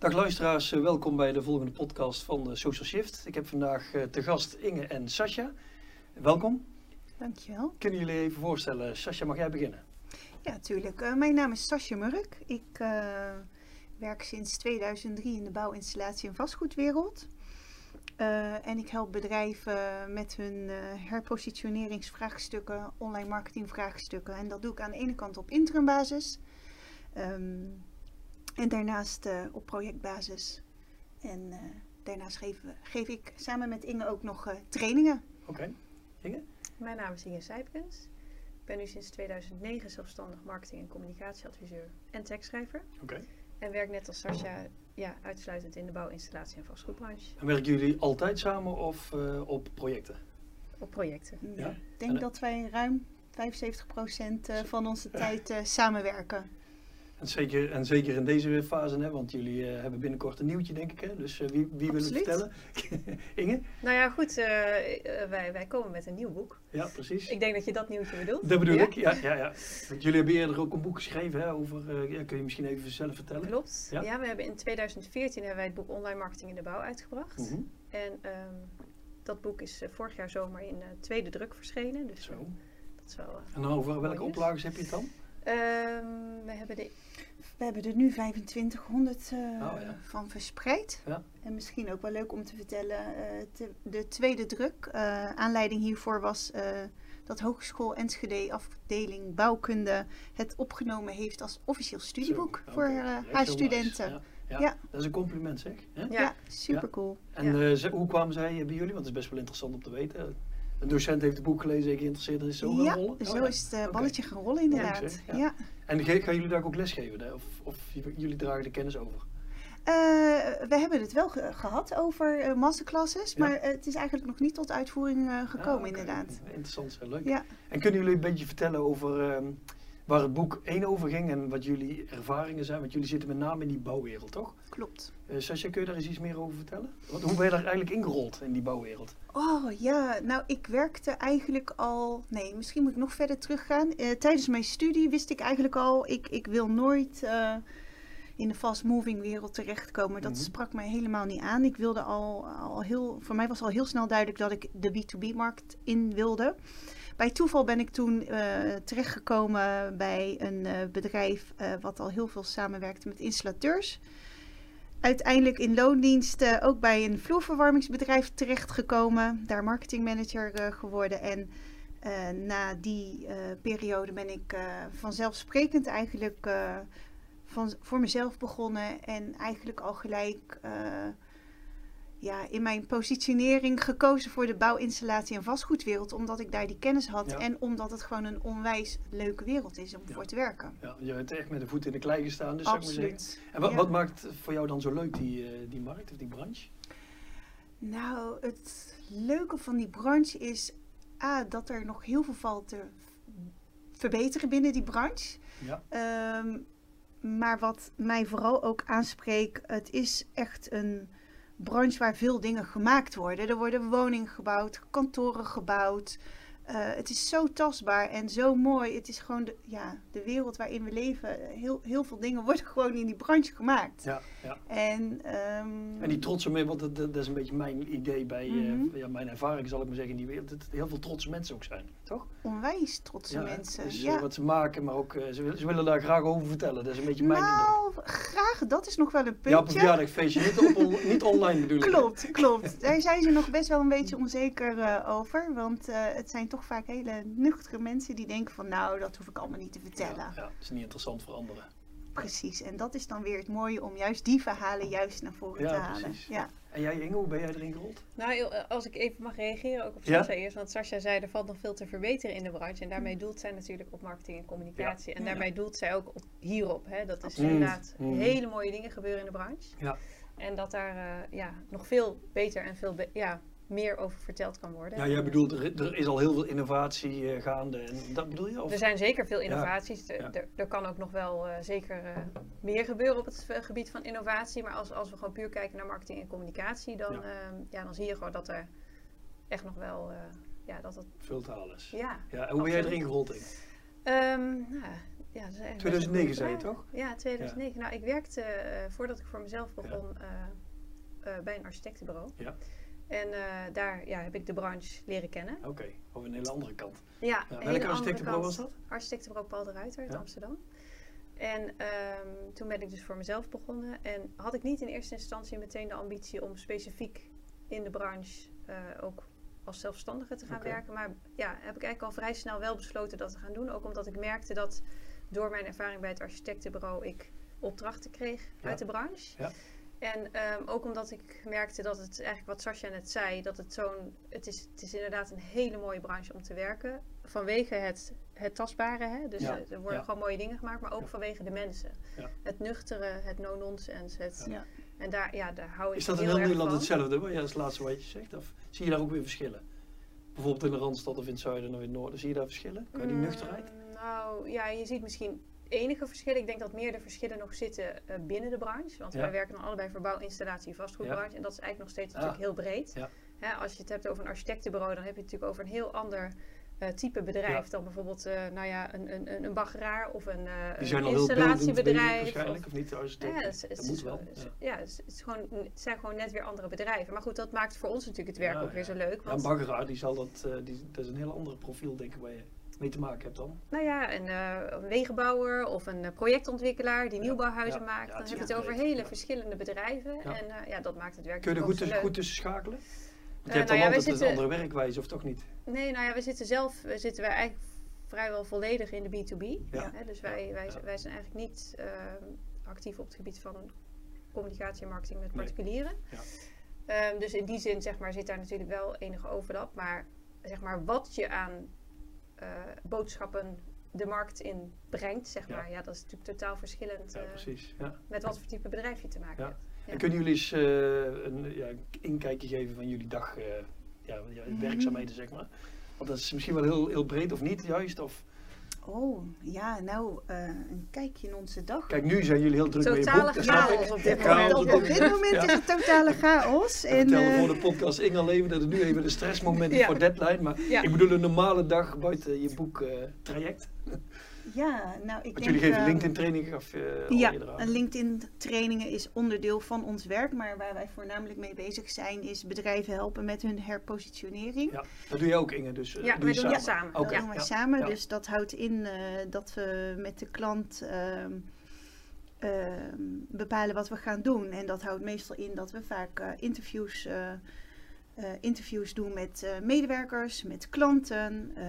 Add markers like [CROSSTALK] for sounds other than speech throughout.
Dag luisteraars, eh, welkom bij de volgende podcast van de Social Shift. Ik heb vandaag eh, te gast Inge en Sascha. Welkom. Dankjewel. Kunnen jullie even voorstellen? Sascha, mag jij beginnen? Ja, tuurlijk. Uh, mijn naam is Sascha Murk. Ik uh, werk sinds 2003 in de bouwinstallatie- en vastgoedwereld. Uh, en ik help bedrijven met hun herpositioneringsvraagstukken, online marketingvraagstukken. En dat doe ik aan de ene kant op interimbasis. Um, en daarnaast uh, op projectbasis. En uh, daarnaast geef, geef, ik samen met Inge ook nog uh, trainingen. Oké. Okay. Inge? Mijn naam is Inge Sijpkens. Ik ben nu sinds 2009 zelfstandig marketing- en communicatieadviseur en tekstschrijver. Oké. Okay. En werk net als Sascha ja, uitsluitend in de bouwinstallatie- en vastgoedbranche. En werken jullie altijd samen of op projecten? Op projecten. Ja. Ik denk en, dat wij ruim 75% van onze [LAUGHS] tijd samenwerken. En zeker, en zeker in deze fase, hè, want jullie uh, hebben binnenkort een nieuwtje, denk ik. Hè? Dus uh, wie, wie wil het vertellen? [LAUGHS] Inge? Nou ja, goed. Uh, wij, wij komen met een nieuw boek. Ja, precies. Ik denk dat je dat nieuwtje bedoelt. Dat bedoel ja? ik, ja, ja, ja. [LAUGHS] Want jullie hebben eerder ook een boek geschreven hè, over... Ja, kun je misschien even zelf vertellen? Klopt. Ja? ja, we hebben in 2014 hebben wij het boek Online Marketing in de Bouw uitgebracht. Mm -hmm. En um, dat boek is vorig jaar zomer in tweede druk verschenen. Dus Zo. dat is wel... en over welke oplages heb je het dan? Um, we hebben de we hebben er nu 2500 uh, oh, ja. van verspreid. Ja. En misschien ook wel leuk om te vertellen, uh, te, de tweede druk, uh, aanleiding hiervoor was dat Hogeschool Enschede afdeling bouwkunde het opgenomen heeft als officieel studieboek Zo, voor haar studenten. Ja. Dat is een compliment zeg. Hè? Ja, super cool. En hoe kwamen zij bij jullie? Want het is best wel interessant om te weten. Een docent heeft het boek gelezen en geïnteresseerd is zo ja, rollen? zo oh, is het uh, balletje okay. gaan rollen inderdaad. Ja, ja. En gaan jullie daar ook lesgeven? Of, of jullie dragen de kennis over? Uh, we hebben het wel ge gehad over uh, masterclasses, maar het is eigenlijk nog niet tot uitvoering gekomen ah, okay. inderdaad. Interessant, heel leuk. Ja. En kunnen jullie een beetje vertellen over um, waar het boek één over ging en wat jullie ervaringen zijn? Want jullie zitten met name in die bouwwereld, toch? Klopt. Uh, Sascha, kun je daar eens iets meer over vertellen? Want hoe ben je daar eigenlijk ingerold in die bouwwereld? Oh ja, nou ik werkte eigenlijk al, nee misschien moet ik nog verder teruggaan. Uh, tijdens mijn studie wist ik eigenlijk al, ik, ik wil nooit uh, in de fast moving wereld terechtkomen. Dat mm -hmm. sprak mij helemaal niet aan. Ik wilde al, al heel, voor mij was al heel snel duidelijk dat ik de B2B markt in wilde. Bij toeval ben ik toen uh, terechtgekomen bij een uh, bedrijf uh, wat al heel veel samenwerkte met installateurs. Uiteindelijk in loondienst uh, ook bij een vloerverwarmingsbedrijf terechtgekomen. Daar marketingmanager geworden. En na die periode ben ik vanzelfsprekend eigenlijk van, voor mezelf begonnen. En eigenlijk al gelijk ja, in mijn positionering gekozen voor de bouwinstallatie- en vastgoedwereld. Omdat ik daar die kennis had. Ja. En omdat het gewoon een onwijs leuke wereld is om Ja. voor te werken. Ja, je hebt echt met de voet in de klei gestaan, dus. Absoluut. En wat, Ja. wat maakt voor jou dan zo leuk die, eh, die markt of die branche? Nou, het leuke van die branche is A, dat er nog heel veel valt te verbeteren binnen die branche. Ja. Ehm, maar wat mij vooral ook aanspreekt, het is echt een branche waar veel dingen gemaakt worden. Er worden woningen gebouwd, kantoren gebouwd. Uh, het is zo tastbaar en zo mooi. Het is gewoon de, ja, de wereld waarin we leven. Heel, heel veel dingen worden [LAUGHS] gewoon in die branche gemaakt. Ja, ja. En, um, En die trotse mensen, want dat, dat, is een beetje mijn idee bij, mm Mhm. ja, mijn ervaring zal ik maar zeggen in die wereld, dat heel veel trotse mensen ook zijn, toch? onwijs trotse ja, mensen. Dus ja. wat ze maken, maar ook, uh, ze, willen, ze willen daar graag over vertellen. Dat is een beetje mijn indruk. nou, graag. Dat is nog wel een Ja, op een puntje. verjaardagfeestje, niet, on, [LAUGHS] niet online bedoel ik. Klopt, klopt. [LAUGHS] Daar zijn ze nog best wel een beetje onzeker uh, over. Want uh, het zijn toch vaak hele nuchtere mensen die denken van nou, dat hoef ik allemaal niet te vertellen. Ja, ja, dat is niet interessant voor anderen. Precies, en dat is dan weer het mooie om juist die verhalen juist naar voren Ja, te halen. precies. Ja. En jij Inge, hoe ben jij erin gerold? Nou, eh, als ik even mag reageren ook op Ja? Sascha eerst. Want Sascha zei, er valt nog veel te verbeteren in de branche. En daarmee doelt zij natuurlijk op marketing en communicatie. En Ja. daarmee doelt zij ook op hierop. Hè. Dat is Absoluut. inderdaad Mm. hele mooie dingen gebeuren in de branche. Ja. En dat daar eh, ja, nog veel beter en veel be- ja, meer over verteld kan worden. Ja, jij bedoelt, er, er is al heel veel innovatie uh, gaande. En dat bedoel je? Of? Er zijn zeker veel innovaties. Er, Ja. er, er kan ook nog wel uh, zeker uh, meer gebeuren op het gebied van innovatie. Maar als, als we gewoon puur kijken naar marketing en communicatie, dan, Ja. ja. ja dan zie je gewoon dat er echt nog wel. ja, dat het, Veel te halen is. ja, Ja, en hoe ben jij erin gerold? Inge? Um, nou, ja, dat is eigenlijk 2009 best zei je toch? Ja, 2009. Nou, ik werkte eh, voordat ik voor mezelf begon eh, eh, bij een architectenbureau. Ja. En eh, daar ja, heb ik de branche leren kennen. Oké, over een hele andere kant. Ja, hele welke architectenbureau was dat? Architectenbureau Paul de Ruiter uit Ja. Amsterdam. En ehm, toen ben ik dus voor mezelf begonnen. En had ik niet in eerste instantie meteen de ambitie om specifiek in de branche eh, ook als zelfstandige te gaan werken. Maar ja, heb ik eigenlijk al vrij snel wel besloten dat te gaan doen. Ook omdat ik merkte dat door mijn ervaring bij het architectenbureau ik opdrachten kreeg Ja. uit de branche. Ja. En ehm, ook omdat ik merkte dat het eigenlijk wat Sascha net zei, dat het zo'n, het is, het is inderdaad een hele mooie branche om te werken. Vanwege het, het tastbare, hè? dus Ja, er worden ja. gewoon mooie dingen gemaakt, maar ook Ja. vanwege de mensen. Ja. Het nuchtere, het no-nonsense. Het, Ja. En daar, ja, daar hou ik Is dat in heel Nederland van. hetzelfde? Wat ja, dat is het laatste wat je zegt. Of zie je daar ook weer verschillen? Bijvoorbeeld in de Randstad of in het zuiden of in het noorden. Zie je daar verschillen? Qua die Mm, nuchterheid? Nou ja, je ziet misschien enige verschillen. Ik denk dat meer de verschillen nog zitten eh, binnen de branche. Want Ja. wij werken dan allebei voor bouw, installatie, vastgoedbranche. En dat is eigenlijk nog steeds Ah. natuurlijk heel breed. Ja. Hè, als je het hebt over een architectenbureau, dan heb je het natuurlijk over een heel ander eh, type bedrijf dan bijvoorbeeld eh, nou ja, een, een, een- baggeraar of een, Die zijn een installatiebedrijf. waarschijnlijk, of- of niet architect? ja, het, dat moet wel. Ja. het, is- gewoon, het zijn gewoon net weer andere bedrijven. Maar goed, dat maakt voor ons natuurlijk het werk ook weer zo leuk. Ja, een Want, baggeraar, die zal dat, die, dat is een heel ander profiel denk ik waar je mee te maken hebt dan. Nou ja, een, eh, wegenbouwer of een eh, projectontwikkelaar die Ja, nieuwbouwhuizen ja, maakt. dan heb je het over hele verschillende bedrijven. En eh, ja, dat maakt het werk Kun je er goed tussen, goed tussen schakelen? Want je hebt nou dan altijd een andere werkwijze, of toch niet? Nee, nou ja, we zitten zelf we zitten wij eigenlijk vrijwel volledig in de B2B. Ja. Hè, dus wij, wij, wij zijn eigenlijk niet actief op het gebied van communicatie en marketing met Nee. particulieren. Ja. Ehm, dus in die zin zeg maar, zit daar natuurlijk wel enige overlap. Maar, zeg maar wat je aan boodschappen de markt in brengt, zeg Ja. maar, ja, dat is natuurlijk totaal verschillend Ja, eh, precies. Ja. met wat voor type bedrijf je te maken hebt. Ja. En kunnen jullie eens eh, een ja, inkijkje geven van jullie dag, eh, ja, ja, Mhm. werkzaamheden zeg maar? Want dat is misschien wel heel, heel breed of niet juist. Of, Oh, ja, nou, eh, een kijkje in onze dag. kijk, nu zijn jullie heel druk Totale ik. chaos op dit moment. op dit moment. Ja. is het totale chaos. We En, vertelden eh, voor de podcast Inge Leven dat het nu even een stressmoment is Ja. voor deadline. Maar Ja. ik bedoel een normale dag buiten je boek eh, traject. Ja, nou, ik Want denk... jullie geven eh, LinkedIn trainingen of uh, Ja, en LinkedIn trainingen is onderdeel van ons werk, maar waar wij voornamelijk mee bezig zijn is bedrijven helpen met hun herpositionering. Ja, dat doe je ook Inge. Dus, eh, Ja, doe wij doen dat samen. Oké, Dat doen wij ja. samen, ja. dus dat houdt in eh, dat we met de klant ehm, ehm, bepalen wat we gaan doen. En dat houdt meestal in dat we vaak eh, interviews, eh, eh, interviews doen met eh, medewerkers, met klanten, eh,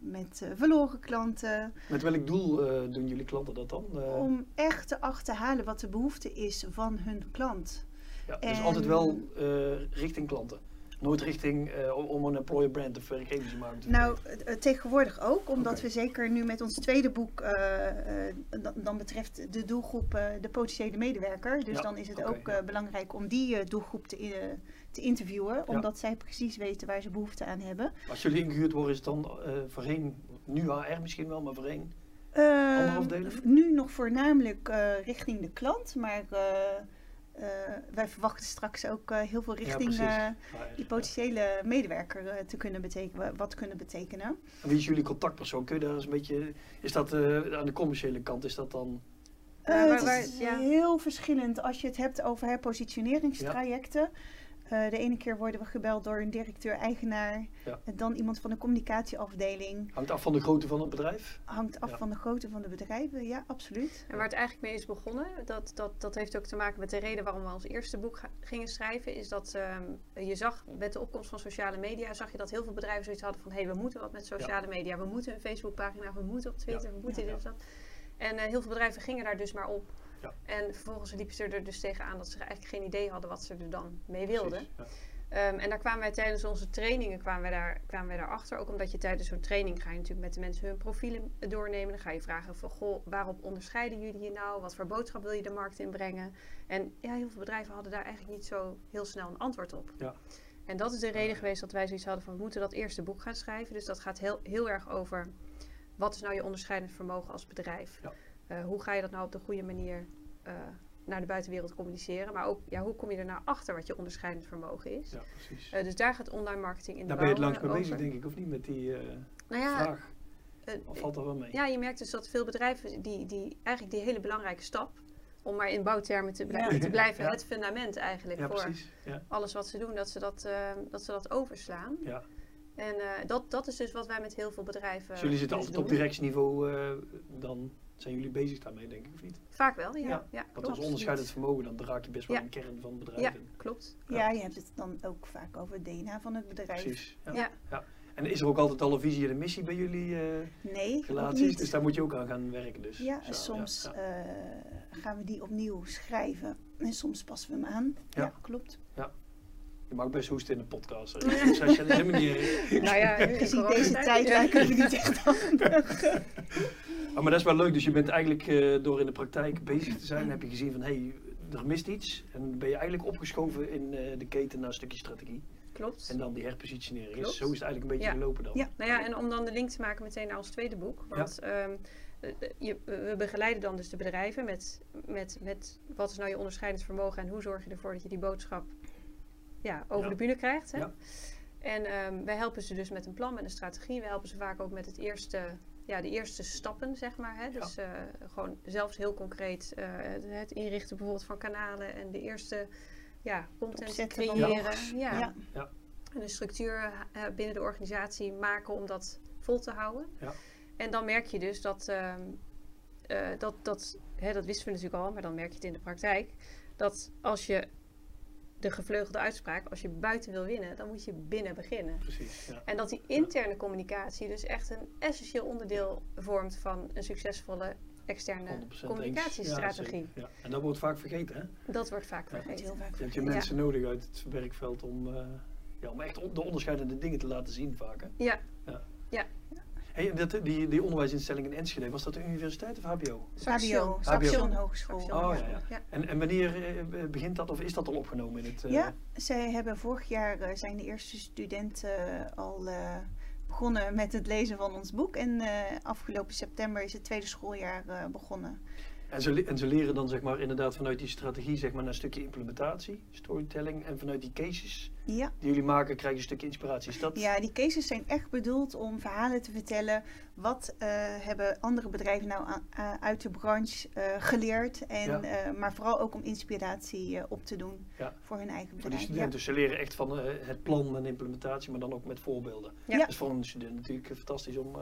met eh, verloren klanten. Met welk doel eh, doen jullie klanten dat dan? Eh, Om echt te achterhalen wat de behoefte is van hun klant. ja, dus altijd wel eh, richting klanten. Nooit richting eh, om een employer brand of werkgeversmarkt te Nou, eh, tegenwoordig ook, omdat we zeker nu met ons tweede boek, eh, eh, dan, dan betreft de doelgroep eh, de potentiële medewerker. Dus Ja, dan is het ook ja. eh, belangrijk om die eh, doelgroep te, eh, te interviewen, Ja. omdat zij precies weten waar ze behoefte aan hebben. Als jullie ingehuurd worden, is het dan eh voorheen, nu HR misschien wel, maar voorheen Eh, Andere afdeling? Nu nog voornamelijk eh, richting de klant, maar eh, eh, wij verwachten straks ook eh, heel veel richting eh, die potentiële medewerker eh, te kunnen betekenen, wat kunnen betekenen. En wie is jullie contactpersoon? Kun je daar eens een beetje, is dat eh, aan de commerciële kant, is dat dan... Eh, het is heel verschillend als je het hebt over hè, positioneringstrajecten. Eh, de ene keer worden we gebeld door een directeur-eigenaar, Ja. en dan iemand van de communicatieafdeling. Hangt af van de grootte van het bedrijf? Hangt af Ja. van de grootte van de bedrijven, ja, absoluut. En waar het eigenlijk mee is begonnen, dat, dat, dat heeft ook te maken met de reden waarom we ons eerste boek gingen schrijven, is dat ehm, je zag met de opkomst van sociale media, zag je dat heel veel bedrijven zoiets hadden van hé, we moeten wat met sociale media, we moeten een Facebookpagina, we moeten op Twitter, we moeten Ja. dit of dat. En eh, heel veel bedrijven gingen daar dus maar op. Ja. En vervolgens liepen ze er dus tegenaan dat ze eigenlijk geen idee hadden wat ze er dan mee wilden. Precies, ja. Ehm, en daar kwamen wij tijdens onze trainingen kwamen wij daar, kwamen wij daarachter. Ook omdat je tijdens zo'n training ga je natuurlijk met de mensen hun profielen doornemen. Dan ga je vragen van, goh, waarop onderscheiden jullie je nou? Wat voor boodschap wil je de markt inbrengen? En ja, heel veel bedrijven hadden daar eigenlijk niet zo heel snel een antwoord op. Ja. En dat is de reden geweest dat wij zoiets hadden van, we moeten dat eerste boek gaan schrijven. Dus dat gaat heel, heel erg over, wat is nou je onderscheidend vermogen als bedrijf? Ja. Eh, hoe ga je dat nou op de goede manier eh, naar de buitenwereld communiceren? Maar ook, ja, hoe kom je er nou achter wat je onderscheidend vermogen is? ja, precies. Eh, dus daar gaat online marketing in Daar de ben je het langs mee bezig, denk ik, of niet? Met die Nou ja, vraag. Of valt dat wel mee? ja, je merkt dus dat veel bedrijven die, die eigenlijk die hele belangrijke stap, om maar in bouwtermen te, blij- Ja. te blijven, Ja. het fundament eigenlijk Ja, voor alles wat ze doen, dat ze dat, dat, ze dat overslaan. Ja. En dat, dat is dus wat wij met heel veel bedrijven Dus jullie zitten dus altijd op doen. directieniveau, eh, dan zijn jullie bezig daarmee, denk ik, of niet? Vaak wel, ja. Ja, ja, Want als onderscheidend vermogen, dan raak je best wel Ja. een kern van het Ja, bedrijf in. klopt. Ja, je hebt het dan ook vaak over het DNA van het bedrijf. Precies. Ja. Ja. En is er ook altijd al een visie en een missie bij jullie eh, Nee, relaties? niet. Dus daar moet je ook aan gaan werken. Dus. ja, Zo, soms ja. eh, gaan we die opnieuw schrijven en soms passen we hem aan. Ja, Ja. klopt. Je mag best hoesten in de podcast. Ja. Dus als je helemaal niet Nou ja, [LAUGHS] Gezien deze tijd ja. lijken we niet echt aan. [LAUGHS] Oh, maar dat is wel leuk. Dus je bent eigenlijk eh, door in de praktijk bezig te zijn, heb je gezien van hé, hey, er mist iets. En ben je eigenlijk opgeschoven in eh, de keten naar een stukje strategie. Klopt. En dan die herpositionering. Klopt. Zo is het eigenlijk een beetje Ja. gelopen dan. Ja. Nou ja, en om dan de link te maken meteen naar ons tweede boek. Want ehm, eh, je, we begeleiden dan dus de bedrijven met, met, met wat is nou je onderscheidend vermogen en hoe zorg je ervoor dat je die boodschap ja, over Ja. de bühne krijgt. Hè? Ja. En ehm, wij helpen ze dus met een plan, met een strategie. We helpen ze vaak ook met het eerste, ja, de eerste stappen, zeg maar. Hè? Dus eh, gewoon zelfs heel concreet eh, het, het inrichten bijvoorbeeld van kanalen en de eerste ja, content van creëren. Ja. Ja. En een structuur eh, binnen de organisatie maken om dat vol te houden. Ja. En dan merk je dus dat, ehm, eh, dat, dat hè, dat wisten we natuurlijk al, maar dan merk je het in de praktijk, dat als je de gevleugelde uitspraak, als je buiten wil winnen, dan moet je binnen beginnen. Precies. Ja. En dat die interne communicatie dus echt een essentieel onderdeel vormt van een succesvolle externe 100% eens. communicatiestrategie. Ja, ja. En dat wordt vaak vergeten. Hè? dat wordt vaak Ja. Vergeten. heel vaak Je hebt je vergeten. mensen nodig uit het werkveld om, eh, ja, om echt on- de onderscheidende dingen te laten zien vaak. Hè? Ja, Hey, dat, die, die onderwijsinstelling in Enschede, was dat de universiteit of HBO? HBO, Saxion. Saxion Hogeschool. Saxion, Oh, ja, ja. Ja. En, en wanneer eh, begint dat of is dat al opgenomen in het... eh, Ja, zij hebben vorig jaar eh, zijn de eerste studenten al eh, begonnen met het lezen van ons boek. En eh, afgelopen september is het tweede schooljaar eh, begonnen. En ze, le- en ze leren dan zeg maar inderdaad vanuit die strategie zeg maar naar een stukje implementatie, storytelling en vanuit die cases Ja. die jullie maken krijg je een stukje inspiratie. Is dat? ja, die cases zijn echt bedoeld om verhalen te vertellen. Wat eh, hebben andere bedrijven nou a- uit de branche eh, geleerd? En, Ja. eh, maar vooral ook om inspiratie eh, op te doen Ja. voor hun eigen Voor die bedrijf. studenten. Dus ze leren echt van eh, het plan en implementatie, maar dan ook met voorbeelden. Ja. Dat is voor een student natuurlijk eh, fantastisch om...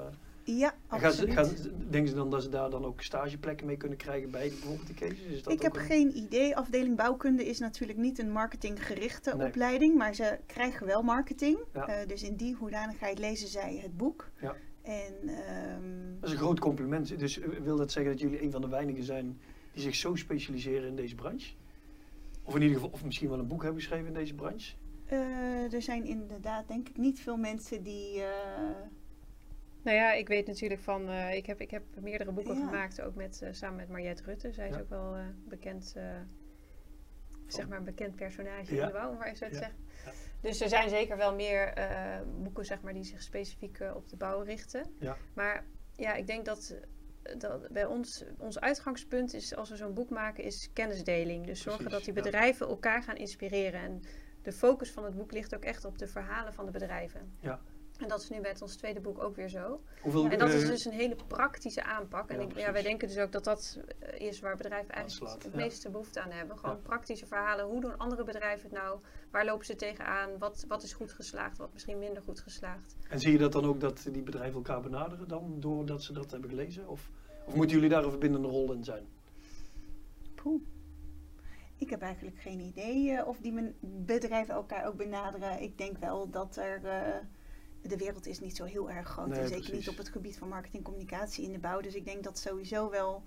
Ja, gaan absoluut. gaan, denken ze dan dat ze daar dan ook stageplekken mee kunnen krijgen bij bijvoorbeeld die cases? Is dat Ik heb een- geen idee. Afdeling bouwkunde is natuurlijk niet een marketinggerichte Nee. opleiding, maar ze krijgen wel marketing. Ja. Eh, dus in die hoedanigheid lezen zij het boek. Ja. En ehm, Dat is een groot compliment. Dus eh, wil dat zeggen dat jullie een van de weinigen zijn die zich zo specialiseren in deze branche? Of in ieder geval, of misschien wel een boek hebben geschreven in deze branche? eh, er zijn inderdaad denk ik niet veel mensen die... Nou ja, ik weet natuurlijk van, eh, ik, heb, ik heb meerdere boeken Ja. gemaakt, ook met, eh, samen met Mariette Rutte. Zij is ook wel eh, bekend, zeg maar een bekend personage Ja. in de bouw, maar te Ja. zeggen. Dus er zijn zeker wel meer boeken zeg maar, die zich specifiek op de bouw richten. Maar ja, ik denk dat, dat bij ons, ons uitgangspunt is, als we zo'n boek maken, is kennisdeling. Dus zorgen Precies, dat die bedrijven elkaar gaan inspireren. En de focus van het boek ligt ook echt op de verhalen van de bedrijven. Ja. En dat is nu met ons tweede boek ook weer zo. Hoeveel, En dat is dus een hele praktische aanpak. En Ja, ik, ja, wij denken dus ook dat dat eh, is waar bedrijven eigenlijk Aanslaat, het ja. meeste behoefte aan hebben. Gewoon Ja. praktische verhalen. Hoe doen andere bedrijven het nou? Waar lopen ze tegenaan? Wat, wat is goed geslaagd? Wat misschien minder goed geslaagd? En zie je dat dan ook dat die bedrijven elkaar benaderen dan doordat ze dat hebben gelezen? Of, of moeten jullie daar een verbindende rol in zijn? poeh. Ik heb eigenlijk geen idee eh, of die men- bedrijven elkaar ook benaderen. Ik denk wel dat er... eh, de wereld is niet zo heel erg groot. Nee, en zeker precies. niet op het gebied van marketing en communicatie in de bouw. Dus ik denk dat sowieso wel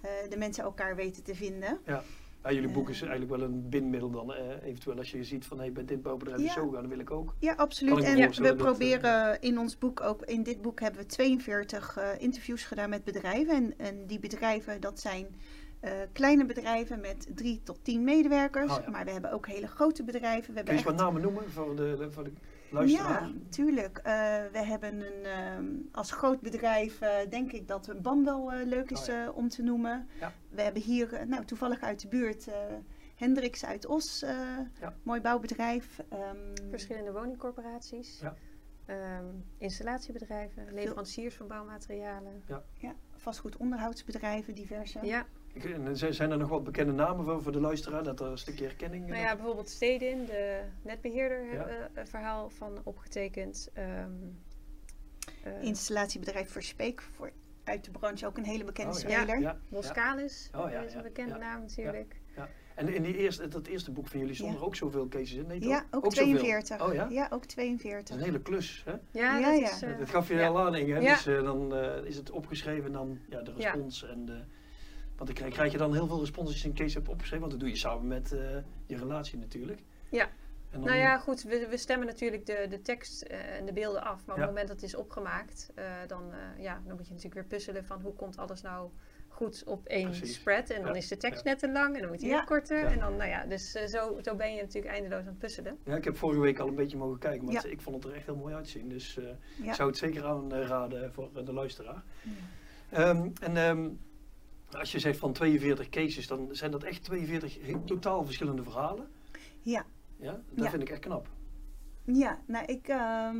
eh, de mensen elkaar weten te vinden. Ja, jullie boek is Eh. eigenlijk wel een bindmiddel dan. eh, eventueel als je ziet van hey, bij dit bouwbedrijf is Ja. zo gaan, dan wil ik ook. Ja, absoluut. En we eh, proberen in ons boek ook, in dit boek hebben we 42 eh, interviews gedaan met bedrijven. En, en die bedrijven, dat zijn kleine bedrijven met drie tot tien medewerkers. Oh, ja. Maar we hebben ook hele grote bedrijven. We Kun je eens wat namen noemen voor de, voor de luisteraar? ja, tuurlijk. Eh, we hebben een, ehm, als groot bedrijf, eh, denk ik dat BAM wel eh, leuk is Oh, ja. eh, om te noemen. Ja. We hebben hier, nou toevallig uit de buurt, eh Hendricks uit Os, eh, Ja. mooi bouwbedrijf. Ehm, Verschillende woningcorporaties. Ja. ehm, installatiebedrijven, leveranciers van bouwmaterialen. Ja, vastgoed onderhoudsbedrijven, diverse. Ja, zijn er nog wat bekende namen voor, voor de luisteraar, dat er een stukje herkenning nou ja, bijvoorbeeld Stedin, de netbeheerder, hebben we een verhaal van opgetekend. Ehm, eh, Installatiebedrijf Verspeek, voor uit de branche ook een hele bekende Oh, ja. speler. Ja, ja. Boskalis Oh, ja, is een ja, bekende ja. naam natuurlijk. En in die eerste, dat eerste boek van jullie stonden Ja. er ook zoveel cases in? Nee, toch? Ja, ook, zoveel? 42. Oh ja? Ja, ook Dat is 42. een hele klus, hè? Ja, Ja, dat ja. is... eh, dat gaf je ja. al aan, hè? Ja. Dus eh, dan eh, is het opgeschreven en dan ja, de Ja. respons. En de, want dan krijg, krijg je dan heel veel respons als je een case hebt opgeschreven. Want dat doe je samen met eh, je relatie natuurlijk. Ja. Dan, Nou ja, goed, we, we stemmen natuurlijk de, de tekst eh, en de beelden af. Maar op Ja. het moment dat het is opgemaakt, eh, dan, eh, ja, dan moet je natuurlijk weer puzzelen van hoe komt alles nou goed op één Precies. spread. En dan Ja, is de tekst ja. net te lang en dan moet weer korter. Ja. En dan, nou ja, dus eh, zo, zo ben je natuurlijk eindeloos aan het puzzelen. Ja, ik heb vorige week al een beetje mogen kijken, want Ja. ik vond het er echt heel mooi uitzien. Dus eh, Ja. ik zou het zeker aanraden voor de luisteraar. Ja. Ehm, en ehm, als je zegt van 42 cases, dan zijn dat echt 42 he- totaal verschillende verhalen. Ja. Ja, dat Ja. vind ik echt knap. Ja, nou ik. ehm,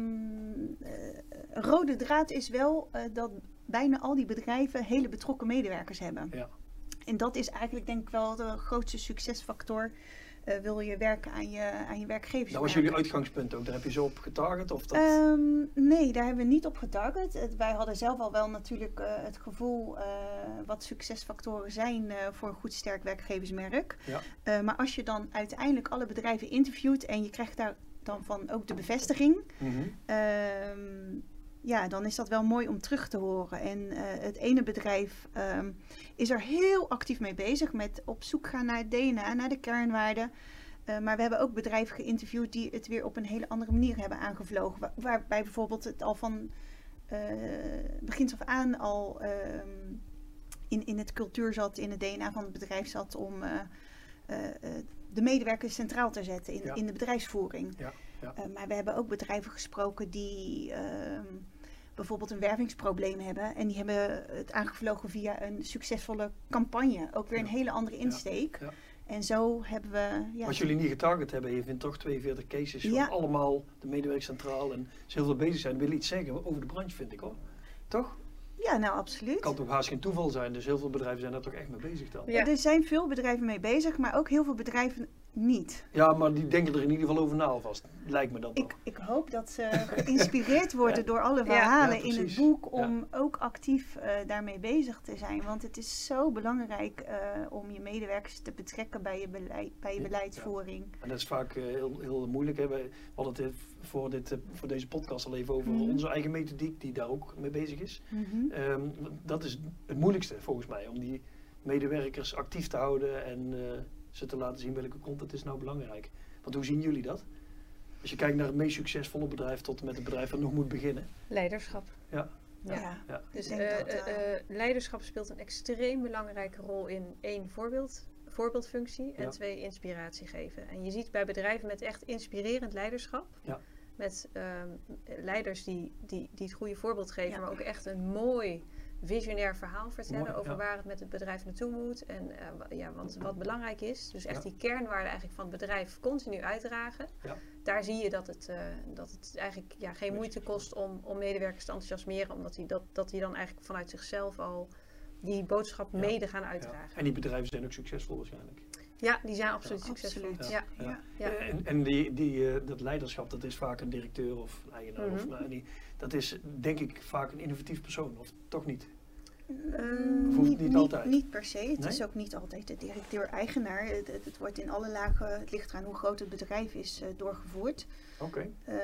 eh, rode draad is wel eh, dat bijna al die bedrijven hele betrokken medewerkers hebben. Ja. En dat is eigenlijk denk ik wel de grootste succesfactor. Eh, wil je werken aan je, aan je werkgevers? Dat was jullie uitgangspunt ook, daar heb je zo op getarget? Of dat... Ehm, nee, daar hebben we niet op getarget. Het- wij hadden zelf al wel natuurlijk eh, het gevoel eh, wat succesfactoren zijn voor een goed sterk werkgeversmerk. Ja. Maar als je dan uiteindelijk alle bedrijven interviewt en je krijgt daar dan van ook de bevestiging, Mhm. Ehm, ja, dan is dat wel mooi om terug te horen. En eh, het ene bedrijf ehm, is er heel actief mee bezig met op zoek gaan naar het DNA, naar de kernwaarden. Eh, maar we hebben ook bedrijven geïnterviewd die het weer op een hele andere manier hebben aangevlogen. Wa- waarbij bijvoorbeeld het al van eh begins af aan al ehm, in, in het cultuur zat, in het DNA van het bedrijf zat om de medewerkers centraal te zetten in, Ja. in de bedrijfsvoering. Ja, ja. Maar we hebben ook bedrijven gesproken die ehm, bijvoorbeeld een wervingsprobleem hebben. En die hebben het aangevlogen via een succesvolle campagne. Ook weer een Ja. hele andere insteek. ja. En zo hebben we... Ja, Als jullie niet getarget hebben, je vindt toch 42 cases Ja. van allemaal de medewerkers centraal en ze heel veel bezig zijn, wil iets zeggen over de branche, vind ik hoor. Toch? ja, nou absoluut. Kan toch haast geen toeval zijn, dus heel veel bedrijven zijn daar toch echt mee bezig dan. Ja. Er zijn veel bedrijven mee bezig, maar ook heel veel bedrijven niet. Ja, maar die denken er in ieder geval over na alvast. Lijkt me dat Ik, toch. ik hoop dat ze geïnspireerd worden Ja. door alle verhalen Ja, in het boek om ook actief eh, daarmee bezig te zijn. Want het is zo belangrijk eh, om je medewerkers te betrekken bij je, beleid, bij je Ja, beleidsvoering. En dat is vaak eh, heel, heel moeilijk. Hè. Wij hadden het voor, dit, voor deze podcast al even over Mhm. onze eigen methodiek, die daar ook mee bezig is. Mhm. Ehm, dat is het moeilijkste volgens mij, om die medewerkers actief te houden en eh, ze te laten zien welke content is nou belangrijk. Want hoe zien jullie dat? Als je kijkt naar het meest succesvolle bedrijf tot en met het bedrijf dat nog moet beginnen. Leiderschap. Ja. Ja. Ja. Ja. Dus eh, dat, eh, eh, leiderschap speelt een extreem belangrijke rol in één voorbeeld, voorbeeldfunctie en Ja. twee inspiratie geven. En je ziet bij bedrijven met echt inspirerend leiderschap, Ja. met ehm, leiders die, die, die het goede voorbeeld geven, Ja. maar ook echt een mooi visionair verhaal vertellen Mooi, over ja. waar het met het bedrijf naartoe moet en eh, ja, wat, wat belangrijk is. Dus echt Ja. die kernwaarden eigenlijk van het bedrijf continu uitdragen. Ja. Daar zie je dat het, eh, dat het eigenlijk ja, geen moeite kost om, om medewerkers te enthousiasmeren, omdat die, dat, dat die dan eigenlijk vanuit zichzelf al die boodschap Ja. mede gaan Ja. uitdragen. En die bedrijven zijn ook succesvol waarschijnlijk. Ja, die zijn absoluut Ja, succesvol. absoluut. Ja. Ja. Ja. En, en die, die, eh, dat leiderschap, dat is vaak een directeur of een eigenaar. of, Mhm. nou, die, dat is denk ik vaak een innovatief persoon, of toch niet? Het niet altijd? Niet per se. Het Nee? is ook niet altijd de directeur-eigenaar. Het, het, het wordt in alle lagen, het ligt eraan hoe groot het bedrijf is, eh, doorgevoerd. Oké. Ehm,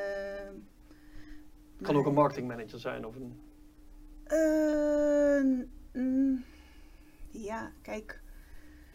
Kan maar- ook een marketingmanager zijn of een... Eh, mm, ja, kijk.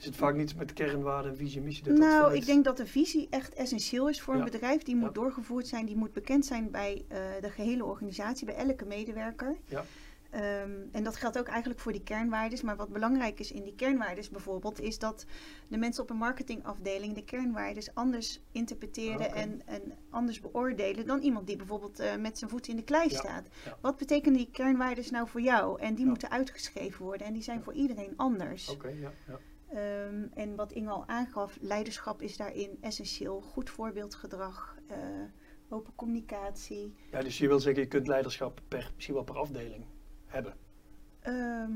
Is het vaak niets met kernwaarden en visie missie? Dat Nou, ik denk dat de visie echt essentieel is voor Ja. een bedrijf. Die moet Ja. doorgevoerd zijn, die moet bekend zijn bij eh, de gehele organisatie, bij elke medewerker. Ja. Ehm, en dat geldt ook eigenlijk voor die kernwaardes. Maar wat belangrijk is in die kernwaardes bijvoorbeeld, is dat de mensen op een marketingafdeling de kernwaardes anders interpreteren Ah, en, en anders beoordelen dan iemand die bijvoorbeeld eh, met zijn voet in de klei Ja, staat. ja. Wat betekenen die kernwaardes nou voor jou? En die Ja. moeten uitgeschreven worden en die zijn voor iedereen anders. Oké, ja, ja. Ehm, en wat Inge al aangaf, leiderschap is daarin essentieel. Goed voorbeeldgedrag, eh, open communicatie. Ja, dus je wil zeggen, je kunt leiderschap per, misschien wel per afdeling hebben. Ehm,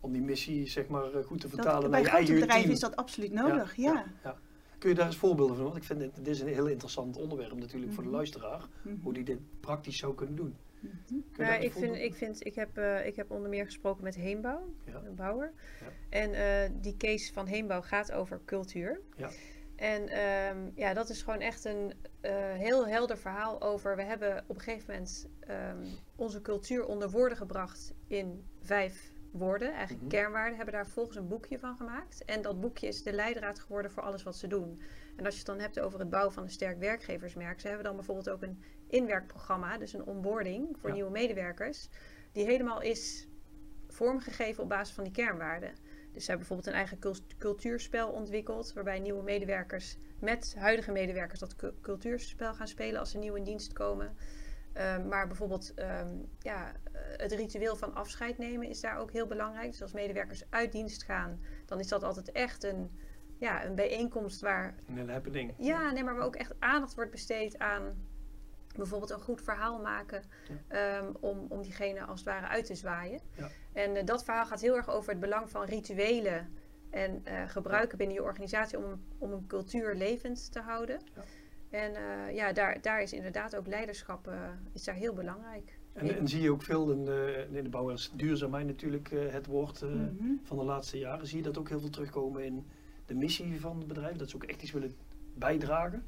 Om die missie zeg maar eh, goed te vertalen naar bij je eigen bedrijven team. is dat absoluut nodig, ja. ja. Kun je daar eens voorbeelden van? Want ik vind dit, dit is een heel interessant onderwerp natuurlijk voor de Mhm. luisteraar. Mhm. Hoe die dit praktisch zou kunnen doen. Mhm. Ja, eens ik, vind, voorbeelden? ik, vind, ik, heb, eh, ik heb onder meer gesproken met Heembouw, Ja. een bouwer. Ja. En eh, die case van Heembouw gaat over cultuur. Ja. En ehm, ja, dat is gewoon echt een eh, heel helder verhaal over. We hebben op een gegeven moment ehm, onze cultuur onder woorden gebracht in vijf woorden, eigenlijk Mhm. kernwaarden. Hebben daar volgens een boekje van gemaakt. En dat boekje is de leidraad geworden voor alles wat ze doen. En als je het dan hebt over het bouwen van een sterk werkgeversmerk, ze hebben dan bijvoorbeeld ook een inwerkprogramma, dus een onboarding voor Ja. nieuwe medewerkers, die helemaal is vormgegeven op basis van die kernwaarden. Dus ze hebben bijvoorbeeld een eigen cult- cultuurspel ontwikkeld, waarbij nieuwe medewerkers met huidige medewerkers dat cu- cultuurspel gaan spelen als ze nieuw in dienst komen. Ehm, maar bijvoorbeeld ehm, ja, het ritueel van afscheid nemen is daar ook heel belangrijk. Dus als medewerkers uit dienst gaan, dan is dat altijd echt een, ja, een bijeenkomst waar Een hele happening. ja, nee, maar waar ook echt aandacht wordt besteed aan bijvoorbeeld een goed verhaal maken ehm, om, om diegene als het ware uit te zwaaien. Ja. En eh, dat verhaal gaat heel erg over het belang van rituelen en eh, gebruiken binnen je organisatie om, om een cultuur levend te houden. Ja. En eh, ja, daar, daar is inderdaad ook leiderschap eh, is daar heel belangrijk. En, en zie je ook veel in de, in de bouw is duurzaamheid natuurlijk eh, het woord eh, Mhm. van de laatste jaren. Zie je dat ook heel veel terugkomen in de missie van het bedrijf? Dat ze ook echt iets willen bijdragen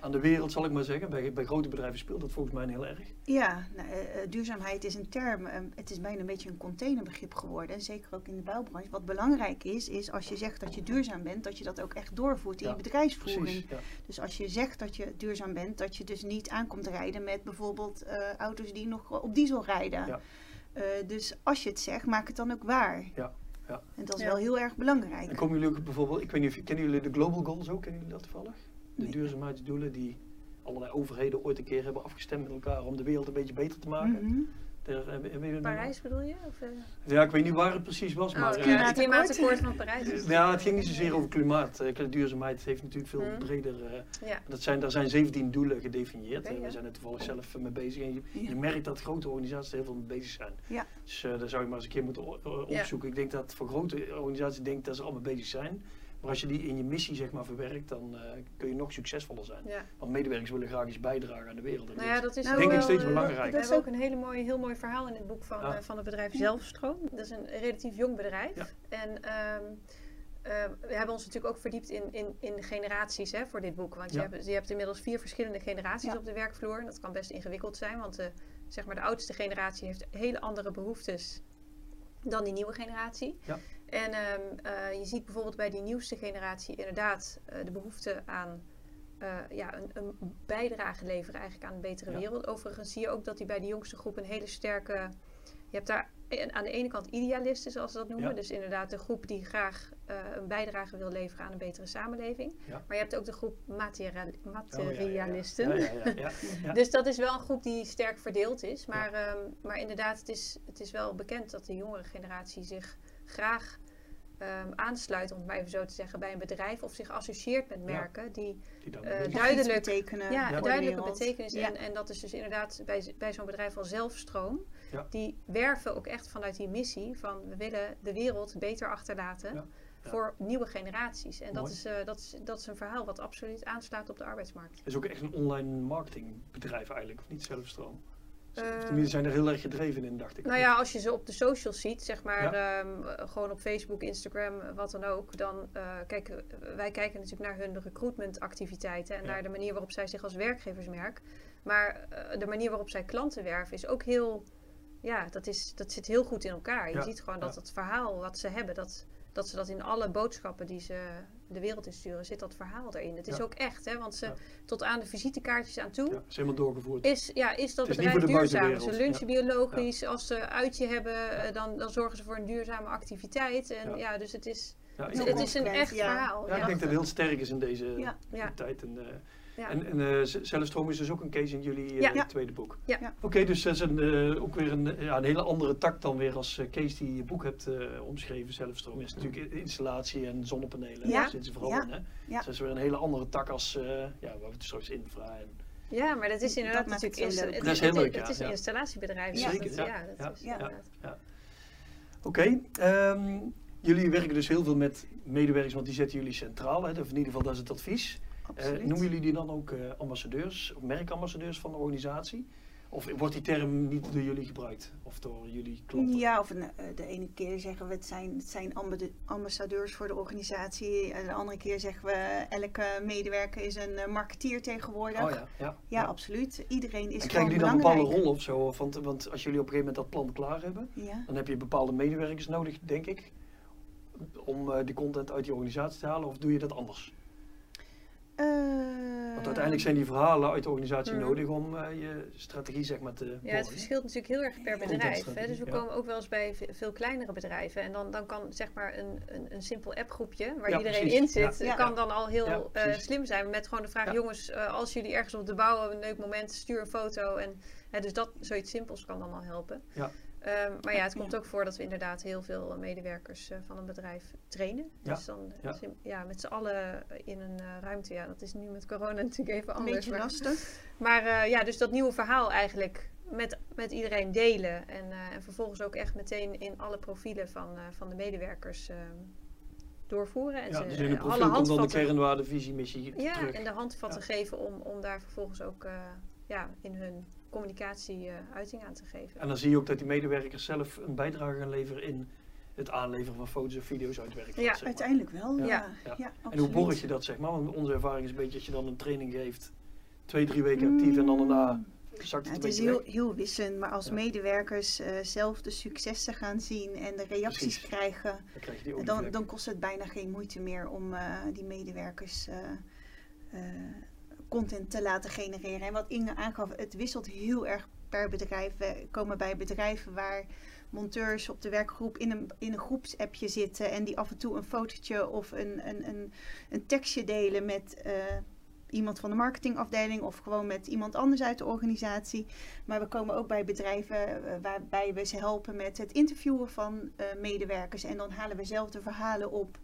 aan de wereld, zal ik maar zeggen. Bij, bij grote bedrijven speelt dat volgens mij heel erg. Ja, nou, eh, eh, duurzaamheid is een term. eh, het is bijna een beetje een containerbegrip geworden. En zeker ook in de bouwbranche. Wat belangrijk is, is als je zegt dat je duurzaam bent, dat je dat ook echt doorvoert in Ja, je bedrijfsvoering. Precies. Ja. Dus als je zegt dat je duurzaam bent, dat je dus niet aankomt rijden met bijvoorbeeld eh, auto's die nog op diesel rijden. Ja. Eh, dus als je het zegt, maak het dan ook waar. Ja, ja. En dat is Ja. wel heel erg belangrijk. En komen jullie ook bijvoorbeeld, ik weet niet of kennen jullie de Global Goals ook? Kennen jullie dat toevallig? De Nee. duurzaamheidsdoelen die allerlei overheden ooit een keer hebben afgestemd met elkaar om de wereld een beetje beter te maken. Mhm. Dat Parijs bedoel je? Of, eh? Ja, ik weet niet waar het precies was, Oh, maar... ja, eh, Klimaat- het klimaatakkoord van Parijs. [LAUGHS] Ja, het ging niet zozeer over klimaat. Duurzaamheid heeft natuurlijk veel Hmm. breder. eh, Ja. dat zijn, daar zijn 17 doelen gedefinieerd. Ja. We zijn er toevallig zelf mee bezig. En je, Ja. je merkt dat grote organisaties er heel veel mee bezig zijn. Ja. Dus eh, daar zou je maar eens een keer moeten opzoeken. Ik denk dat voor grote organisaties denk dat ze allemaal bezig zijn. Maar als je die in je missie zeg maar verwerkt, dan eh, kun je nog succesvoller zijn. Ja. Want medewerkers willen graag iets bijdragen aan de wereld. En Nou ja, dat is ook denk ik steeds eh, belangrijk. We Dat is hebben ook een hele mooie, heel mooi verhaal in het boek van, eh, van het bedrijf Zelfstroom. Dat is een relatief jong bedrijf. Ja. En ehm, eh, we hebben ons natuurlijk ook verdiept in, in, in generaties hè, voor dit boek. Want je, hebt, je hebt inmiddels vier verschillende generaties Ja. op de werkvloer. Dat kan best ingewikkeld zijn, want de, zeg maar de oudste generatie heeft hele andere behoeftes dan die nieuwe generatie. Ja. En ehm, eh, je ziet bijvoorbeeld bij die nieuwste generatie inderdaad eh, de behoefte aan eh, ja, een, een bijdrage leveren eigenlijk aan een betere Ja. wereld. Overigens zie je ook dat die bij de jongste groep een hele sterke... Je hebt daar aan de ene kant idealisten, zoals ze dat noemen. Ja. Dus inderdaad de groep die graag een bijdrage wil leveren aan een betere samenleving. Ja. Maar je hebt ook de groep materialisten. Dus dat is wel een groep die sterk verdeeld is. Maar, ehm, maar inderdaad, het is, het is wel bekend dat de jongere generatie zich graag ehm, aansluit, om het maar even zo te zeggen, bij een bedrijf of zich associeert met merken die Die Eh, duidelijk- betekenen ja, duidelijke betekenis. Ja. En, en dat is dus inderdaad bij, bij zo'n bedrijf als Zelfstroom. Ja. Die werven ook echt vanuit die missie van we willen de wereld beter achterlaten Ja. Ja. voor nieuwe generaties. En dat is, eh, dat, is, dat is een verhaal wat absoluut aanslaat op de arbeidsmarkt. Het is ook echt een online marketingbedrijf eigenlijk, of niet zelfstroom? Eh, tenminste zijn er heel erg gedreven in, dacht ik. Nou ja, als je ze op de socials ziet, zeg maar, Ja. ehm, eh, gewoon op Facebook, Instagram, eh, wat dan ook, dan uh, kijk, wij kijken natuurlijk naar hun recruitmentactiviteiten en Ja. naar de manier waarop zij zich als werkgeversmerk. Maar uh, de manier waarop zij klanten werven is ook heel, ja, dat, is, dat zit heel goed in elkaar. Je Ja. ziet gewoon dat het verhaal wat ze hebben, dat, dat ze dat in alle boodschappen die ze de wereld insturen, zit dat verhaal erin. Het is Ja. ook echt, hè, want ze Ja. tot aan de visitekaartjes aan toe Ja, is helemaal doorgevoerd. is, ja, is dat is bedrijf duurzaam. Ze lunchen biologisch. Als ze uitje hebben, eh, dan, dan zorgen ze voor een duurzame activiteit. En Ja. ja, dus het is, het, is een echt ja. verhaal. ja, ik denk dat het heel sterk is in deze Ja. Ja. tijd. En, eh, Ja. en, en eh, Zelfstroom is dus ook een case in jullie eh, Ja. Ja. tweede boek. Ja. Ja. Oké, dus dat is een, eh, ook weer een, ja, een hele andere tak dan weer als Kees die je boek hebt eh, omschreven. Zelfstroom is natuurlijk installatie en zonnepanelen. Ja. Daar zitten ze vooral Ja. in. Hè? Ja. Dus dat is weer een hele andere tak als, eh, ja, we hebben het straks infra en Ja, maar dat is inderdaad natuurlijk het Dat is het heel leuk, Het ja, is een ja. installatiebedrijf. dus Zeker, dat- ja. ja, dat Ja, is ja. inderdaad. Oké, ehm, jullie werken dus heel veel met medewerkers, want die zetten jullie centraal. Hè? Of in ieder geval, dat is het advies. Eh, noemen jullie die dan ook eh, ambassadeurs, of merkambassadeurs van de organisatie? Of wordt die term niet door jullie gebruikt? Of door jullie klanten? Ja, of een, eh, de ene keer zeggen we het zijn, het zijn ambassadeurs voor de organisatie. En de andere keer zeggen we elke medewerker is een marketeer tegenwoordig. Oh ja, ja. Ja, absoluut. Iedereen is En krijgen die dan een bepaalde rol of zo? Want, want als jullie op een gegeven moment dat plan klaar hebben, Ja. dan heb je bepaalde medewerkers nodig, denk ik, om de content uit die organisatie te halen. Of doe je dat anders? Want uiteindelijk zijn die verhalen uit de organisatie Mhm. nodig om eh, je strategie zeg maar te Ja, het verschilt natuurlijk heel erg per bedrijf. Hè? Dus we ja. komen ook wel eens bij ve- veel kleinere bedrijven. En dan, dan kan zeg maar een, een, een simpel appgroepje waar Ja, iedereen precies. in zit, Ja. Kan dan al heel eh, slim zijn. Met gewoon de vraag, jongens, eh, als jullie ergens op de bouw hebben, een leuk moment, stuur een foto. En, dus dat, zoiets simpels kan dan al helpen. Ja. Ehm, maar ja, het komt ook voor dat we inderdaad heel veel eh, medewerkers eh, van een bedrijf trainen. Ja. Dus dan Ja. sim- ja, met z'n allen in een eh, ruimte. Ja, dat is nu met corona [LAUGHS] natuurlijk even Een anders. beetje maar- lastig. maar eh, ja, dus dat nieuwe verhaal eigenlijk met, met iedereen delen. En, eh, en vervolgens ook echt meteen in alle profielen van, eh, van de medewerkers doorvoeren. En Ja, ze dus in eh, alle komt dan de handvatten, kernwaarde, visie, missie ja, terug. en de handvatten Ja. geven om, om daar vervolgens ook eh, ja, in hun communicatie eh, uiting aan te geven. En dan zie je ook dat die medewerkers zelf een bijdrage gaan leveren in het aanleveren van foto's en video's uit werk. Ja, Uiteindelijk wel, Ja. ja. Ja. ja. En hoe borg je dat, zeg maar? Want onze ervaring is een beetje dat je dan een training geeft, twee, drie weken actief en dan daarna Mm. zakt het het is heel, weg. heel wisselend, maar als Ja. medewerkers eh, zelf de successen gaan zien en de reacties Precies. krijgen, Dan krijg je die ook dan, dan kost het bijna geen moeite meer om eh, die medewerkers eh, eh, content te laten genereren. En wat Inge aangaf, het wisselt heel erg per bedrijf. We komen bij bedrijven waar monteurs op de werkgroep in een, in een groepsappje zitten en die af en toe een fotootje of een, een, een, een tekstje delen met eh, iemand van de marketingafdeling of gewoon met iemand anders uit de organisatie. Maar we komen ook bij bedrijven eh, waarbij we ze helpen met het interviewen van eh, medewerkers en dan halen we zelf de verhalen op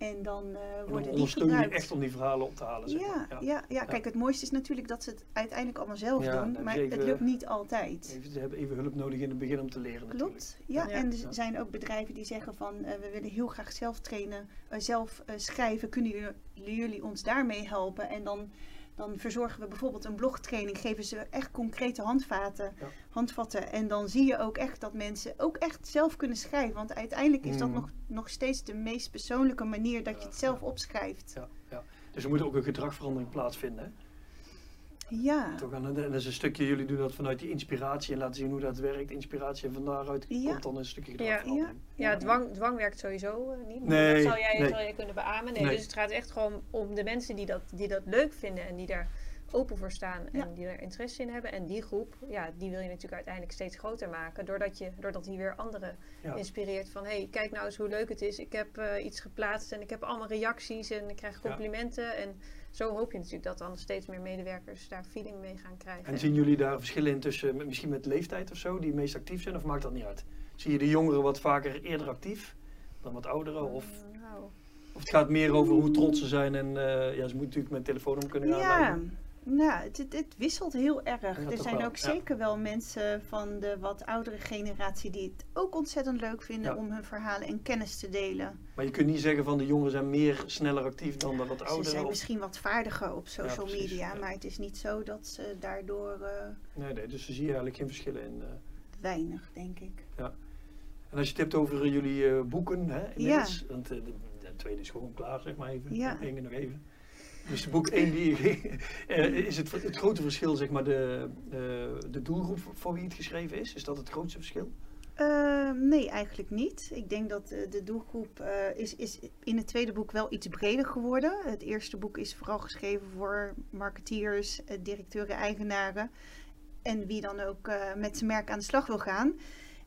en dan eh, En dan worden die ondersteun je gebruikt. echt om die verhalen op te halen, zeg Ja, maar. ja. Ja, kijk, het mooiste is natuurlijk dat ze het uiteindelijk allemaal zelf Ja, doen, maar het lukt niet altijd. Even, ze hebben even hulp nodig in het begin om te leren natuurlijk. Klopt, ja. Ja. En er Ja. zijn ook bedrijven die zeggen van eh, we willen heel graag zelf trainen, eh, zelf eh, schrijven. Kunnen jullie, jullie ons daarmee helpen? En dan, dan verzorgen we bijvoorbeeld een blogtraining, geven ze echt concrete handvaten, Ja. handvatten. En dan zie je ook echt dat mensen ook echt zelf kunnen schrijven. Want uiteindelijk is dat Mm. nog, nog steeds de meest persoonlijke manier dat je het zelf opschrijft. Ja, ja. Dus er moet ook een gedragverandering plaatsvinden. Ja. Toch? En, en dat is een stukje, jullie doen dat vanuit die inspiratie en laten zien hoe dat werkt. Inspiratie en van daaruit Ja. komt dan een stukje gedragverandering. Ja, dwang, dwang werkt sowieso eh, niet. Nee, dat zal jij, nee. jij kunnen beamen. Nee, Nee. Dus het gaat echt gewoon om de mensen die dat, die dat leuk vinden en die daar open voor staan en Ja. die er interesse in hebben. En die groep, ja, die wil je natuurlijk uiteindelijk steeds groter maken. Doordat, je, doordat die weer anderen Ja. inspireert van... hé, hey, kijk nou eens hoe leuk het is. Ik heb eh, iets geplaatst en ik heb allemaal reacties en ik krijg Ja. complimenten. En zo hoop je natuurlijk dat dan steeds meer medewerkers daar feeling mee gaan krijgen. En zien jullie daar verschillen in tussen, misschien met leeftijd of zo, die meest actief zijn, of maakt dat niet uit? Zie je de jongeren wat vaker eerder actief dan wat ouderen? Of, Mm, nou, of het gaat meer over hoe trots ze zijn en eh, ja, ze moeten natuurlijk met telefoon om kunnen gaan. Ja. Nou, het, het, het wisselt heel erg. Ja, er zijn wel, ook ja. zeker wel mensen van de wat oudere generatie die het ook ontzettend leuk vinden Ja. om hun verhalen en kennis te delen. Maar je kunt niet zeggen van de jongeren zijn meer sneller actief dan de wat Ze ouderen. zijn of- misschien wat vaardiger op social precies, media, ja. maar het is niet zo dat ze daardoor eh, Nee, nee, dus daar zie je eigenlijk geen verschillen in. eh. weinig, denk ik. En als je het hebt over eh, jullie boeken, hè, inmiddels, want de, de tweede is gewoon klaar, zeg maar even. Ja. Ene nog even. Dus boek 1 die, [LAUGHS] eh, is het, het grote verschil, zeg maar, de, eh, de doelgroep voor wie het geschreven is? Is dat het grootste verschil? Eh, nee, eigenlijk niet. Ik denk dat de doelgroep is, is in het tweede boek wel iets breder geworden. Het eerste boek is vooral geschreven voor marketeers, directeuren, eigenaren. En wie dan ook met zijn merk aan de slag wil gaan.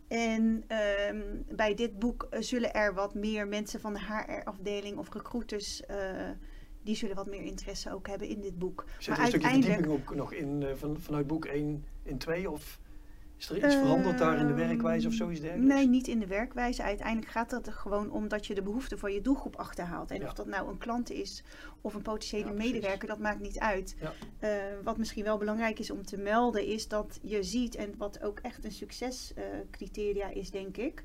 En ehm, bij dit boek zullen er wat meer mensen van de HR-afdeling of recruiters... die zullen wat meer interesse ook hebben in dit boek. Zit Maar er een stukje verdieping ook nog in, eh, van, vanuit boek 1 in 2? Of Is er iets veranderd daar in de Ehm, werkwijze of zoiets dergelijks? Nee, niet in de werkwijze. Uiteindelijk gaat het er gewoon om dat je de behoeften van je doelgroep achterhaalt. En Ja. of dat nou een klant is of een potentiële Ja, medewerker, dat maakt niet uit. Ja. Eh, wat misschien wel belangrijk is om te melden, is dat je ziet, en wat ook echt een succescriteria is, denk ik,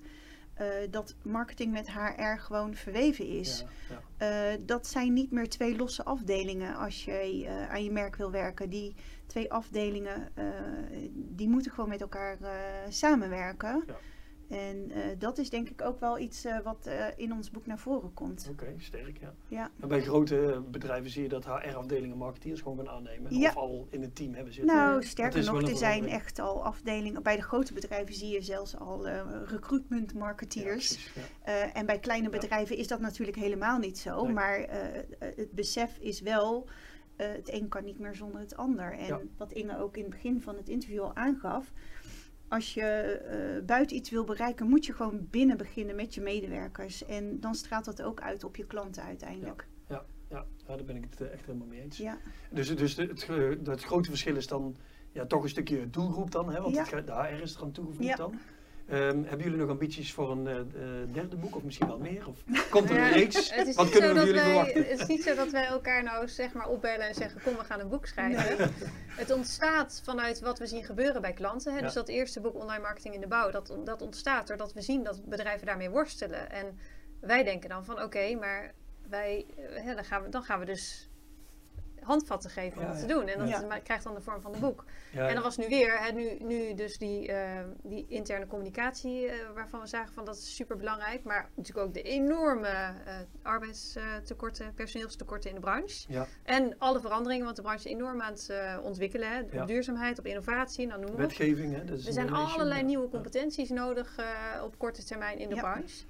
eh, dat marketing met HR gewoon verweven is. Ja, ja. Eh, dat zijn niet meer twee losse afdelingen als je eh, aan je merk wil werken. Die twee afdelingen die moeten gewoon met elkaar samenwerken. Ja. En eh, dat is denk ik ook wel iets eh, wat eh, in ons boek naar voren komt. Oké, sterk, ja. Ja. Maar bij grote bedrijven zie je dat HR-afdelingen marketeers gewoon gaan aannemen. Ja. Of al in het team hebben zitten. Nou, sterker nog, er zijn echt al afdelingen. Bij de grote bedrijven zie je zelfs al recruitment marketeers. ja. En bij kleine bedrijven is dat natuurlijk helemaal niet zo. Nee. Maar het besef is wel, het een kan niet meer zonder het ander. En wat Inge ook in het begin van het interview al aangaf. Als je eh, buiten iets wil bereiken, moet je gewoon binnen beginnen met je medewerkers. En dan straalt dat ook uit op je klanten uiteindelijk. Ja, ja, daar ben ik het eh, echt helemaal mee eens. Ja, Dus, dus de- het, het grote verschil is dan ja, toch een stukje doelgroep dan, hè? want Ja. het, de HR is er aan toegevoegd Ja. dan. Ehm, hebben jullie nog ambities voor een eh, eh, derde boek of misschien wel meer? Of [LAUGHS] komt er een Ja, reeks? Het is, Wat kunnen we van jullie wij, verwachten? het is niet zo dat wij elkaar nou zeg maar opbellen en zeggen kom we gaan een boek schrijven. Het ontstaat vanuit wat we zien gebeuren bij klanten. Hè? Ja. Dus dat eerste boek Online Marketing in de Bouw, dat, dat ontstaat doordat we zien dat bedrijven daarmee worstelen. En wij denken dan van oké, maar wij, eh, hè, dan, gaan we, dan gaan we dus handvatten geven om dat te doen. En dat krijgt dan de vorm van een boek. En dat was nu weer, hè, nu, nu dus die, eh, die interne communicatie, eh, waarvan we zagen van dat is super belangrijk. Maar natuurlijk ook de enorme eh, arbeidstekorten, personeelstekorten in de branche. ja, En alle veranderingen, want de branche is enorm aan het ontwikkelen. Hè, op Ja. duurzaamheid, op innovatie, nou noem maar wetgeving. Hè? Er zijn allerlei nieuwe competenties nodig op korte termijn in de Ja. branche.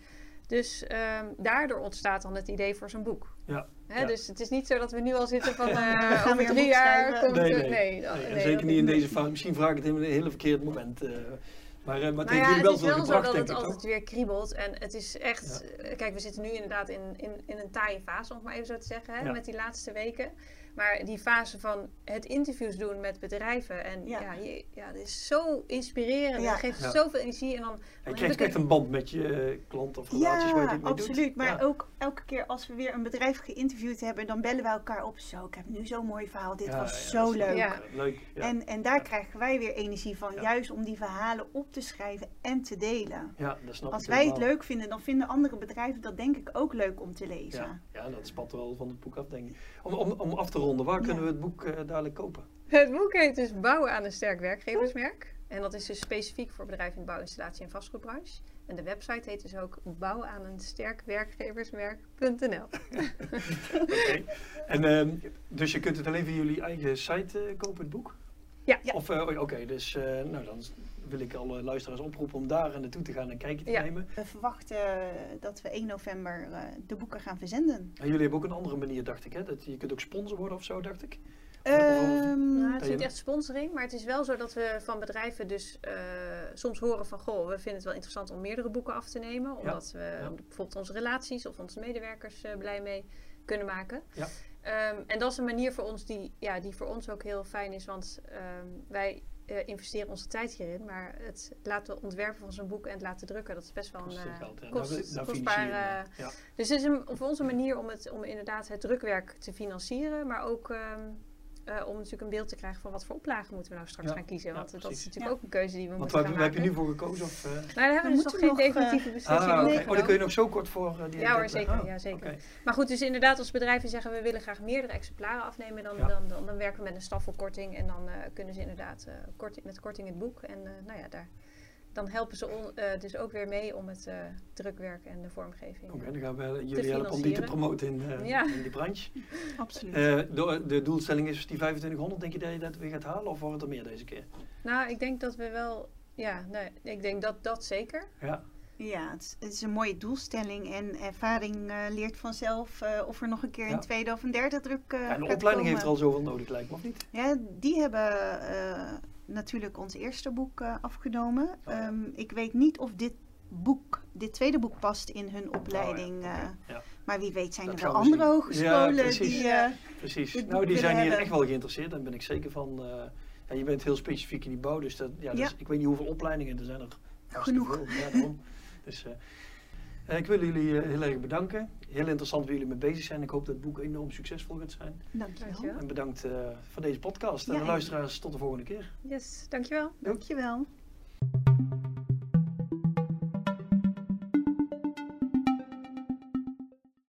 Dus ehm, daardoor ontstaat dan het idee voor zo'n boek. Ja, Hè, ja. Dus het is niet zo dat we nu al zitten van [LAUGHS] eh, gaan over drie boek jaar komt Nee, het- nee. nee, Nee, nee, zeker niet in deze fase. Misschien vraag ik het in een hele verkeerd moment. eh, maar, eh, maar het Nou heeft ja, het wel is wel zo dat het altijd weer kriebelt. En het is echt... Kijk, we zitten nu inderdaad in, in, in een taaie fase, om het maar even zo te zeggen. Hè, Ja. Met die laatste weken. Maar die fase van het interviews doen met bedrijven. En ja, Ja. je, ja dat is zo inspirerend. Ja. Dat geeft Ja. zoveel energie. En dan, Je krijgt heb ik echt een band met je eh, klant of relaties waar je Ja, dit mee doet. absoluut. Maar Ja. ook elke keer als we weer een bedrijf geïnterviewd hebben, dan bellen we elkaar op. Zo, ik heb nu zo'n mooi verhaal. Dit Ja, was ja, zo leuk. Ja. Leuk, ja. En, en daar krijgen wij weer energie van, Ja. juist om die verhalen op te schrijven en te delen. ja, dat snap Als ik wij het leuk vinden, dan vinden andere bedrijven dat denk ik ook leuk om te lezen. Ja, ja, dat spat wel van het boek af, denk ik. Om, om, om af te ronden, waar Ja. kunnen we het boek eh, dadelijk kopen? Het boek heet dus Bouwen aan een sterk werkgeversmerk. En dat is dus specifiek voor bedrijven in de bouwinstallatie en vastgoedbranche. En de website heet dus ook bouwen aan een sterk werkgeversmerk.nl. [LAUGHS] Oké. En ehm, dus je kunt het alleen via jullie eigen site eh, kopen, het boek? Ja. Ja. Of, eh, Oké, dus eh, nou, dan wil ik alle luisteraars oproepen om daar naartoe te gaan en een kijkje te Ja. nemen. We verwachten dat we 1 november eh, de boeken gaan verzenden. En jullie hebben ook een andere manier, dacht ik, hè? Dat je kunt ook sponsor worden of zo, dacht ik. Ehm, Nou, het is niet echt sponsoring, maar het is wel zo dat we van bedrijven dus eh, soms horen van... Goh, we vinden het wel interessant om meerdere boeken af te nemen. Omdat we Ja. bijvoorbeeld onze relaties of onze medewerkers eh, blij mee kunnen maken. Ja. Ehm, en dat is een manier voor ons die, ja, die voor ons ook heel fijn is. Want ehm, wij eh, investeren onze tijd hierin. Maar het laten ontwerpen van zo'n boek en het laten drukken, dat is best wel een Kost veel geld, hè? kost- kostbaar... eh. Ja. dus het is een, voor ons een manier om, het, om inderdaad het drukwerk te financieren, maar ook ehm, eh, om natuurlijk een beeld te krijgen van wat voor oplagen moeten we nou straks Ja, gaan kiezen. ja, Want dat is natuurlijk ook een keuze die we Want moeten waar, gaan waar heb je maken. nu voor gekozen? Of, eh? Nou, daar hebben we We dus nog geen nog, eh, definitieve beslissing Ah, over oké. Oh, dan kun je nog zo kort voor die Ja hoor, zeker. Oh, Ja, zeker. Maar goed, dus inderdaad als bedrijven zeggen we willen graag meerdere exemplaren afnemen, dan, Ja. dan, dan, dan werken we met een staffelkorting en dan eh, kunnen ze inderdaad eh, korting, met korting het boek. En eh, nou ja, daar, dan helpen ze on- eh, dus ook weer mee om het eh, drukwerk en de vormgeving. Oké, eh, dan gaan we jullie helpen om die te promoten in, eh, Ja. in die branche. [LAUGHS] absoluut. Eh, de, de doelstelling is die 2500. Denk je dat je dat weer gaat halen of wordt het er meer deze keer? Nou, ik denk dat we wel, ja, nee, ik denk dat dat zeker. Ja, Ja, het is, het is een mooie doelstelling en ervaring leert vanzelf eh, of er nog een keer Ja. een tweede of een derde druk eh Ja, en de gaat opleiding komen. heeft er al zoveel nodig, lijkt me, of niet? Ja, die hebben eh, natuurlijk ons eerste boek eh, afgenomen. Oh, ja. Ehm, ik weet niet of dit boek, dit tweede boek past in hun opleiding. Oh, ja, eh, ja. Maar wie weet zijn Dat er wel andere zien. hogescholen precies. die... eh, Precies. Nou, die zijn hier hebben. echt wel geïnteresseerd. Daar ben ik zeker van. Ja, je bent heel specifiek in die bouw, dus, dat, ja, dus ik weet niet hoeveel opleidingen er zijn. Er Genoeg. Veel. Ja, daarom. [LAUGHS] dus, ik wil jullie eh, heel erg bedanken. Heel interessant waar jullie mee bezig zijn. Ik hoop dat het boek enorm succesvol gaat zijn. Dankjewel. En bedankt eh, voor deze podcast. Ja, en de en- luisteraars, tot de volgende keer. Yes, dankjewel. Dankjewel.